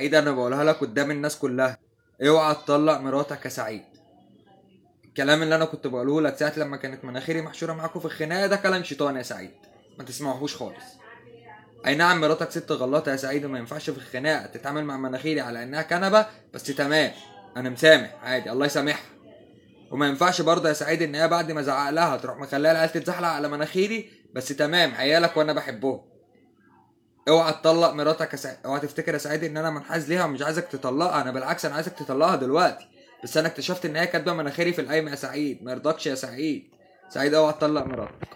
سعيد أنا بقولها لك قدام الناس كلها. اوعى تطلق مراتك يا سعيد. الكلام اللي أنا كنت بقوله لك ساعة لما كانت مناخيري محشورة معاكم في الخناقة ده كلام شيطان يا سعيد. ما تسمعوهوش خالص. اي نعم مراتك ست غلطة يا سعيد وما ينفعش في الخناقة تتعامل مع مناخيري على انها كنبة بس تمام. أنا مسامح عادي. الله يسامحها. وما ينفعش برضه يا سعيد ان هي بعد ما زعق لها تروح مخليها العيال تتزحلق على مناخيري بس تمام. عيالك وأنا بحبهم. اوعى تطلق مراتك سعيد اوعى تفتكر يا سعيد ان أنا منحاز ليها ومش عايزك تطلقها. أنا بالعكس أنا عايزك تطلقها دلوقتي. بس أنا اكتشفت ان هي كاتبة مناخيري في القايمة يا سعيد. ما يرضكش يا سعيد. سعيد اوعى تطلق مراتك.